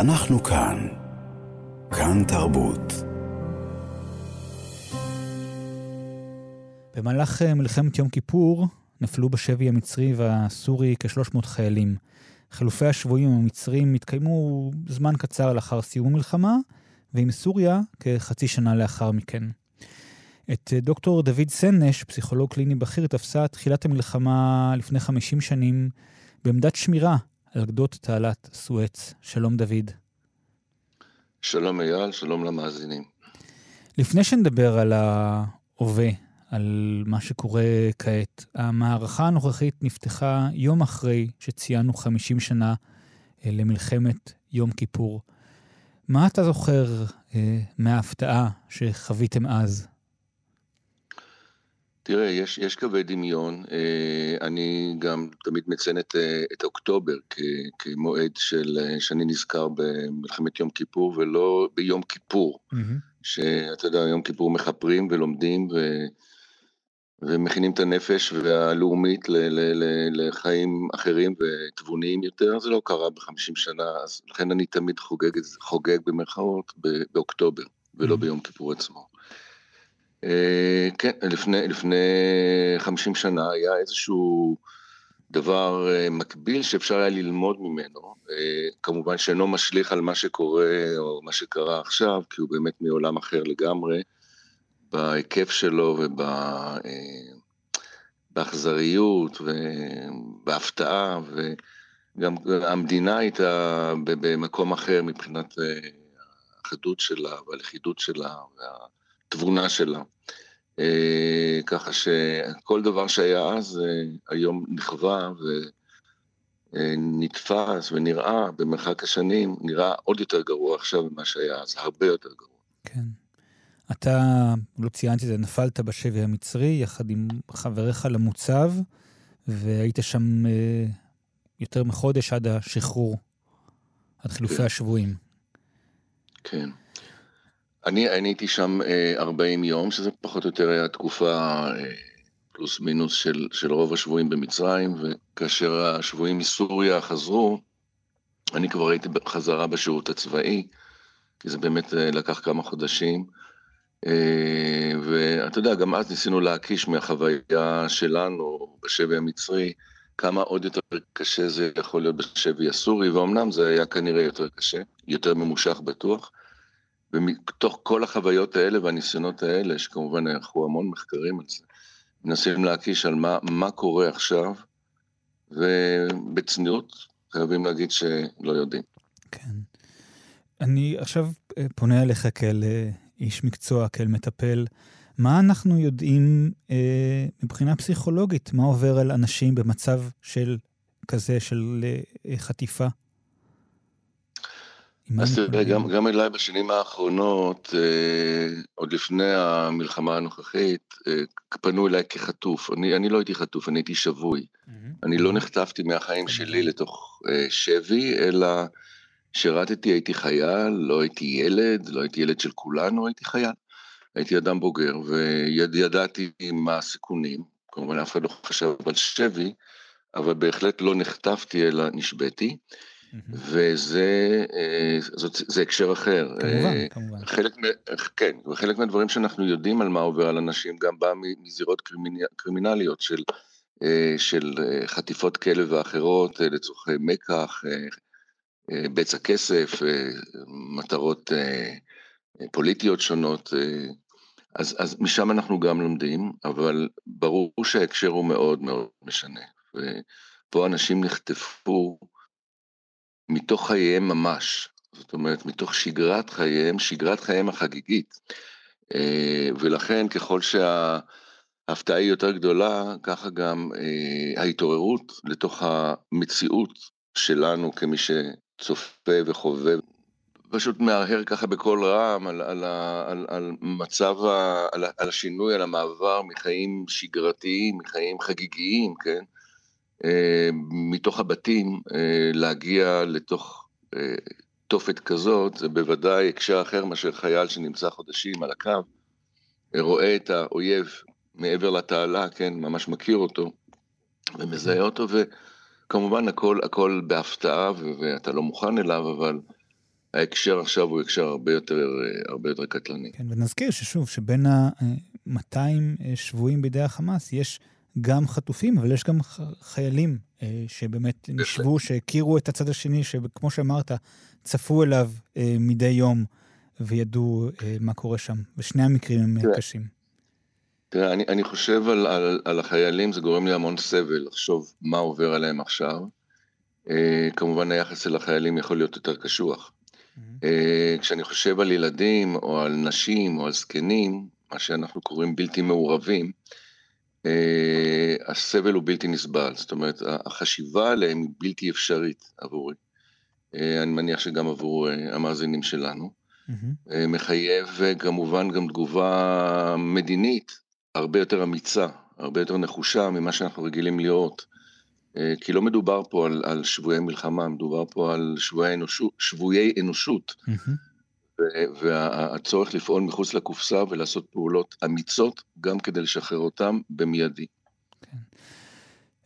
אנחנו כאן. כאן תרבות. במהלך אה, מלחמת יום כיפור נפלו בשבי המצרי והסורי כ-300 חיילים. חילופי השבויים המצרים התקיימו זמן קצר לאחר סיום המלחמה, ועם סוריה כחצי שנה לאחר מכן. את אה, דוקטור דוד סנש, פסיכולוג קליני בכיר, תפסה תחילת המלחמה לפני 50 שנים בעמדת שמירה על גדות תעלת סואץ. שלום דוד. שלום אייל, שלום למאזינים. לפני שנדבר על ההווה, על מה שקורה כעת, המערכה הנוכחית נפתחה יום אחרי שציינו 50 שנה אה, למלחמת יום כיפור. מה אתה זוכר אה, מההפתעה שחוויתם אז? תראה, יש, יש קווי דמיון. אה, אני גם תמיד מציין את, אה, את אוקטובר כ, כמועד של, אה, שאני נזכר במלחמת יום כיפור ולא ביום כיפור. Mm-hmm. שאתה יודע, יום כיפור מכפרים ולומדים ו, ומכינים את הנפש והלאומית ל, ל, ל, לחיים אחרים ותבוניים יותר, זה לא קרה בחמישים שנה, אז לכן אני תמיד חוגג, חוגג במרכאות באוקטובר ולא mm-hmm. ביום כיפור עצמו. אה, כן, לפני, לפני 50 שנה היה איזשהו דבר אה, מקביל שאפשר היה ללמוד ממנו, אה, כמובן שאינו משליך על מה שקורה או מה שקרה עכשיו, כי הוא באמת מעולם אחר לגמרי, בהיקף שלו ובאכזריות ובהפתעה, וגם המדינה הייתה במקום אחר מבחינת האחדות שלה והלכידות שלה. וה... התבונה שלה. אה, ככה שכל דבר שהיה אז, אה, היום נכווה ונתפס ונראה במרחק השנים, נראה עוד יותר גרוע עכשיו ממה שהיה אז, הרבה יותר גרוע. כן. אתה, לא ציינתי את זה, נפלת בשבי המצרי יחד עם חבריך למוצב, והיית שם אה, יותר מחודש עד השחרור, עד חילופי כן. השבויים. כן. אני, הייתי שם 40 אה, יום, שזה פחות או יותר היה תקופה אה, פלוס מינוס של, של רוב השבויים במצרים, וכאשר השבויים מסוריה חזרו, אני כבר הייתי חזרה בשירות הצבאי, כי זה באמת אה, לקח כמה חודשים. ואתה יודע, גם אז ניסינו להקיש מהחוויה שלנו בשבי המצרי, כמה עוד יותר קשה זה יכול להיות בשבי הסורי, ואומנם זה היה כנראה יותר קשה, יותר ממושך בטוח. ומתוך כל החוויות האלה והניסיונות האלה, שכמובן נערכו המון מחקרים על זה, מנסים להקיש על מה, מה קורה עכשיו, ובצניעות חייבים להגיד שלא יודעים. כן. אני עכשיו אה, פונה אליך כאל אה, איש מקצוע, כאל מטפל. מה אנחנו יודעים אה, מבחינה פסיכולוגית? מה עובר על אנשים במצב של כזה, של אה, חטיפה? אז תראה, גם, גם אליי בשנים האחרונות, אה, עוד לפני המלחמה הנוכחית, אה, פנו אליי כחטוף. אני, אני לא הייתי חטוף, אני הייתי שבוי. Mm-hmm. אני לא נחטפתי מהחיים שלי לתוך אה, שבי, אלא שירתתי, הייתי חייל, לא הייתי ילד, לא הייתי ילד של כולנו, הייתי חייל. הייתי אדם בוגר, וידעתי מה הסיכונים. כמובן, אף אחד לא חשב על שבי, אבל בהחלט לא נחטפתי, אלא נשבתי. וזה אה, זאת, זה הקשר אחר. כמובן, אה, כמובן. חלק, כן, וחלק מהדברים שאנחנו יודעים על מה עובר על אנשים גם בא מזירות קרימינליות של, אה, של חטיפות כאלה ואחרות לצורכי מקח, בצע כסף, מטרות פוליטיות שונות. אז, אז משם אנחנו גם לומדים, אבל ברור שההקשר הוא מאוד מאוד משנה. ופה אנשים נחטפו מתוך חייהם ממש, זאת אומרת, מתוך שגרת חייהם, שגרת חייהם החגיגית. אה, ולכן ככל שההפתעה היא יותר גדולה, ככה גם אה, ההתעוררות לתוך המציאות שלנו כמי שצופה וחווה, פשוט מהרהר ככה בקול רם על, על, על, על מצב, ה, על, על השינוי, על המעבר מחיים שגרתיים, מחיים חגיגיים, כן? אה, מתוך הבתים אה, להגיע לתוך אה, תופת כזאת, זה בוודאי הקשר אחר מאשר חייל שנמצא חודשים על הקו, רואה את האויב מעבר לתעלה, כן, ממש מכיר אותו ומזהה אותו, וכמובן הכל, הכל בהפתעה ואתה לא מוכן אליו, אבל ההקשר עכשיו הוא הקשר הרבה יותר, הרבה יותר קטלני. כן, ונזכיר ששוב, שבין ה-200 שבויים בידי החמאס יש גם חטופים, אבל יש גם חיילים שבאמת נשבו, שהכירו את הצד השני, שכמו שאמרת, צפו אליו מדי יום וידעו מה קורה שם. ושני המקרים הם תראה, קשים. תראה, אני, אני חושב על, על, על החיילים, זה גורם לי המון סבל לחשוב מה עובר עליהם עכשיו. כמובן היחס אל החיילים יכול להיות יותר קשוח. Mm-hmm. כשאני חושב על ילדים או על נשים או על זקנים, מה שאנחנו קוראים בלתי מעורבים, אה, הסבל הוא בלתי נסבל, זאת אומרת, החשיבה עליהם היא בלתי אפשרית עבורי. אה, אני מניח שגם עבור המאזינים שלנו. Mm-hmm. מחייב כמובן גם תגובה מדינית הרבה יותר אמיצה, הרבה יותר נחושה ממה שאנחנו רגילים לראות. אה, כי לא מדובר פה על, על שבויי מלחמה, מדובר פה על שבויי אנושות, שבויי אנושות. Mm-hmm. והצורך לפעול מחוץ לקופסה ולעשות פעולות אמיצות, גם כדי לשחרר אותם במיידי. כן.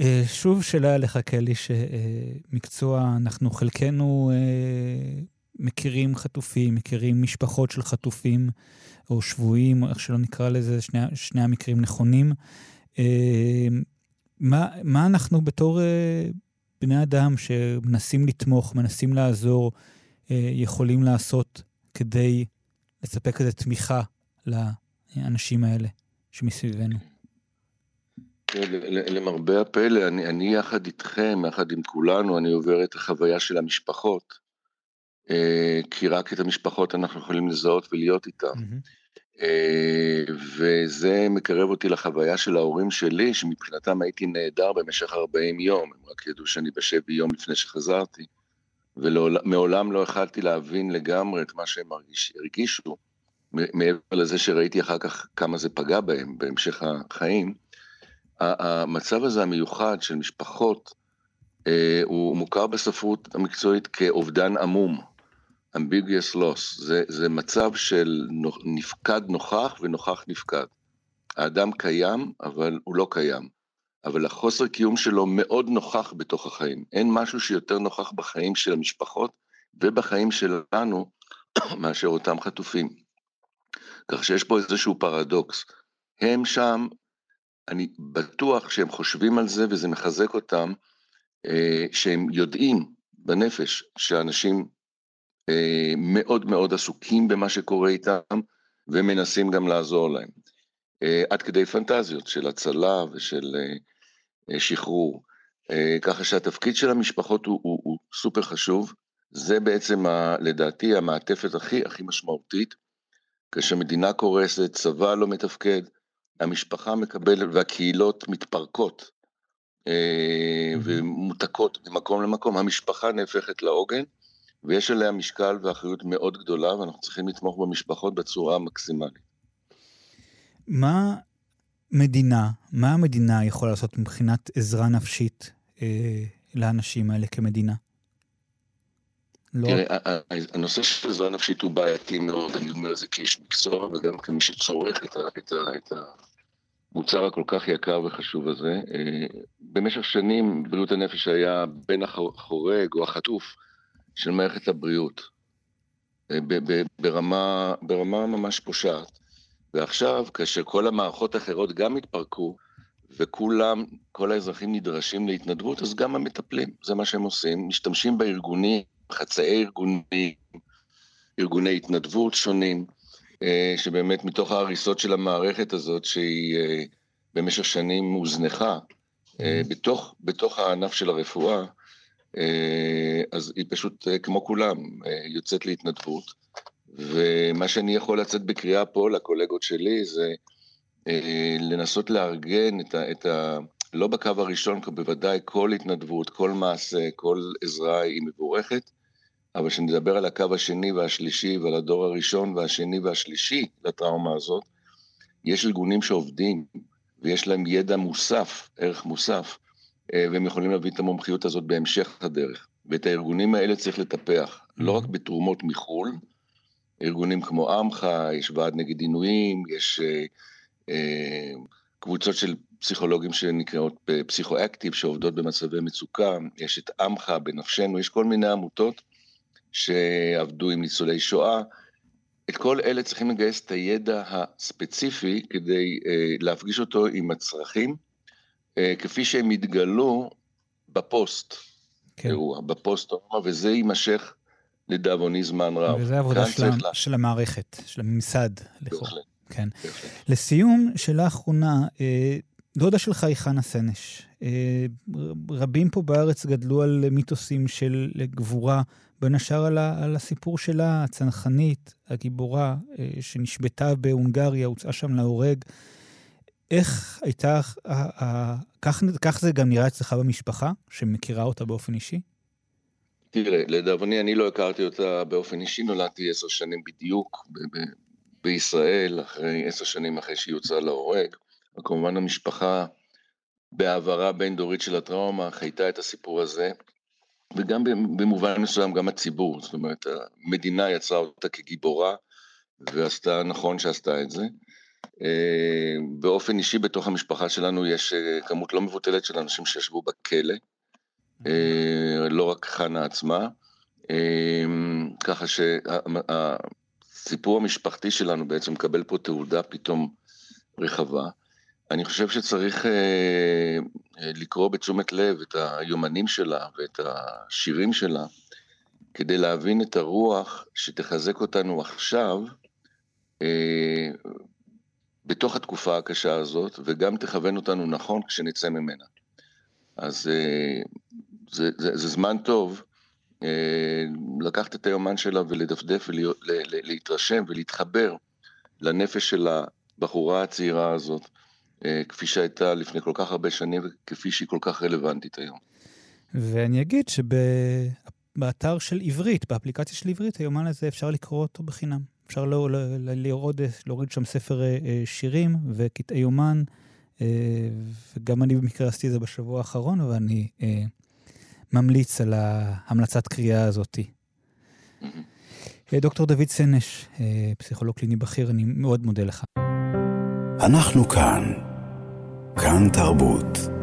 אה, שוב שאלה אליך, קלי, שמקצוע, אנחנו חלקנו אה, מכירים חטופים, מכירים משפחות של חטופים, או שבויים, או איך שלא נקרא לזה, שני, שני המקרים נכונים. מה, מה אנחנו בתור אה, בני אדם שמנסים לתמוך, מנסים לעזור, אה, יכולים לעשות כדי לספק איזו תמיכה לאנשים האלה שמסביבנו? למרבה הפלא, אני, אני יחד איתכם, יחד עם כולנו, אני עובר את החוויה של המשפחות, אה, כי רק את המשפחות אנחנו יכולים לזהות ולהיות איתן. Mm-hmm. אה, וזה מקרב אותי לחוויה של ההורים שלי, שמבחינתם הייתי נהדר במשך 40 יום, הם רק ידעו שאני בשבי יום לפני שחזרתי, ומעולם לא יכלתי להבין לגמרי את מה שהם הרגיש, הרגישו, מעבר לזה שראיתי אחר כך כמה זה פגע בהם בהמשך החיים. המצב הזה המיוחד של משפחות, אה, הוא מוכר בספרות המקצועית כאובדן עמום. ambiguous loss, זה, זה מצב של נפקד נוכח ונוכח נפקד. האדם קיים, אבל הוא לא קיים. אבל החוסר קיום שלו מאוד נוכח בתוך החיים. אין משהו שיותר נוכח בחיים של המשפחות ובחיים שלנו מאשר אותם חטופים. כך שיש פה איזשהו פרדוקס. הם שם, אני בטוח שהם חושבים על זה וזה מחזק אותם, אה, שהם יודעים בנפש שאנשים אה, מאוד מאוד עסוקים במה שקורה איתם, ומנסים גם לעזור להם. אה, עד כדי פנטזיות של הצלה ושל אה, שחרור. ככה שהתפקיד של המשפחות הוא, הוא, הוא סופר חשוב. זה בעצם, ה, לדעתי, המעטפת הכי הכי משמעותית. כאשר מדינה קורסת, צבא לא מתפקד, המשפחה מקבלת והקהילות מתפרקות ומותקות ממקום למקום, המשפחה נהפכת לעוגן. ויש עליה משקל ואחריות מאוד גדולה, ואנחנו צריכים לתמוך במשפחות בצורה המקסימלית. מה מדינה, מה המדינה יכולה לעשות מבחינת עזרה נפשית אה, לאנשים האלה כמדינה? לא... תראה, הנושא של עזרה נפשית הוא בעייתי מאוד, אני אומר את זה כאיש מקצוע וגם כמי שצורך את, ה, את, ה, את המוצר הכל כך יקר וחשוב הזה. אה, במשך שנים בריאות הנפש היה בין החורג או החטוף של מערכת הבריאות, אה, ברמה, ברמה ממש פושעת. ועכשיו, כאשר כל המערכות האחרות גם התפרקו, וכולם, כל האזרחים נדרשים להתנדבות, אז גם המטפלים, זה מה שהם עושים, משתמשים בארגונים, חצאי ארגונים, ארגוני התנדבות שונים, אה, שבאמת מתוך ההריסות של המערכת הזאת, שהיא אה, במשך שנים הוזנחה, בתוך, בתוך הענף של הרפואה, אה, אז היא פשוט, אה, כמו כולם, אה, יוצאת להתנדבות. ומה שאני יכול לצאת בקריאה פה לקולגות שלי זה לנסות לארגן את ה... את ה לא בקו הראשון, בוודאי כל התנדבות, כל מעשה, כל עזרה היא מבורכת, אבל כשנדבר על הקו השני והשלישי ועל הדור הראשון והשני והשלישי לטראומה הזאת, יש ארגונים שעובדים ויש להם ידע מוסף, ערך מוסף, אה, והם יכולים להביא את המומחיות הזאת בהמשך הדרך. ואת הארגונים האלה צריך לטפח, לא רק בתרומות מחו"ל, ארגונים כמו עמך, יש ועד נגד עינויים, יש אה, אה, קבוצות של פסיכולוגים שנקראות פסיכואקטיב, שעובדות במצבי מצוקה, יש את עמך בנפשנו, יש כל מיני עמותות שעבדו עם ניצולי שואה. את כל אלה צריכים לגייס את הידע הספציפי כדי אה, להפגיש אותו עם הצרכים, אה, כפי שהם התגלו בפוסט כן. אירוע, בפוסט אירוע, וזה יימשך לדאבוני זמן רב. וזה עבודה של, לה... של המערכת, של הממסד. בהחלט. כן. בהחלט. לסיום, שאלה אחרונה, אה, דודה שלך היא חנה סנש. אה, רבים פה בארץ גדלו על מיתוסים של גבורה, בין השאר על, על הסיפור שלה, הצנחנית, הגיבורה, אה, שנשבתה בהונגריה, הוצאה שם להורג. איך הייתה, כך, כך זה גם נראה אצלך במשפחה, שמכירה אותה באופן אישי? תראה, לדאבוני, אני לא הכרתי אותה באופן אישי, נולדתי עשר שנים בדיוק ב- ב- בישראל, אחרי עשר שנים אחרי שהיא הוצאה להורג. וכמובן המשפחה בהעברה בין-דורית של הטראומה חייתה את הסיפור הזה, וגם במובן מסוים גם הציבור, זאת אומרת, המדינה יצרה אותה כגיבורה, ועשתה, נכון שעשתה את זה. אה, באופן אישי בתוך המשפחה שלנו יש אה, כמות לא מבוטלת של אנשים שישבו בכלא, לא רק חנה עצמה, ככה שהסיפור המשפחתי שלנו בעצם מקבל פה תעודה פתאום רחבה. אני חושב שצריך אה, לקרוא בתשומת לב את היומנים שלה ואת השירים שלה, כדי להבין את הרוח שתחזק אותנו עכשיו, אה, בתוך התקופה הקשה הזאת, וגם תכוון אותנו נכון כשנצא ממנה. אז אה, זה, זה, זה זמן טוב אה, לקחת את היומן שלה ולדפדף ולהתרשם ולהתחבר לנפש של הבחורה הצעירה הזאת. אה, כפי שהייתה לפני כל כך הרבה שנים וכפי שהיא כל כך רלוונטית היום. ואני אגיד שבאתר של עברית, באפליקציה של עברית, היומן הזה אפשר לקרוא אותו בחינם. אפשר לא, לא, להוריד, שם ספר אה, שירים וקטעי יומן, וגם אני במקרה עשיתי את זה בשבוע האחרון, ואני ממליץ על ההמלצת קריאה הזאתי. דוקטור דוד סנש, פסיכולוג קליני בכיר, אני מאוד מודה לך. אנחנו כאן. כאן תרבות.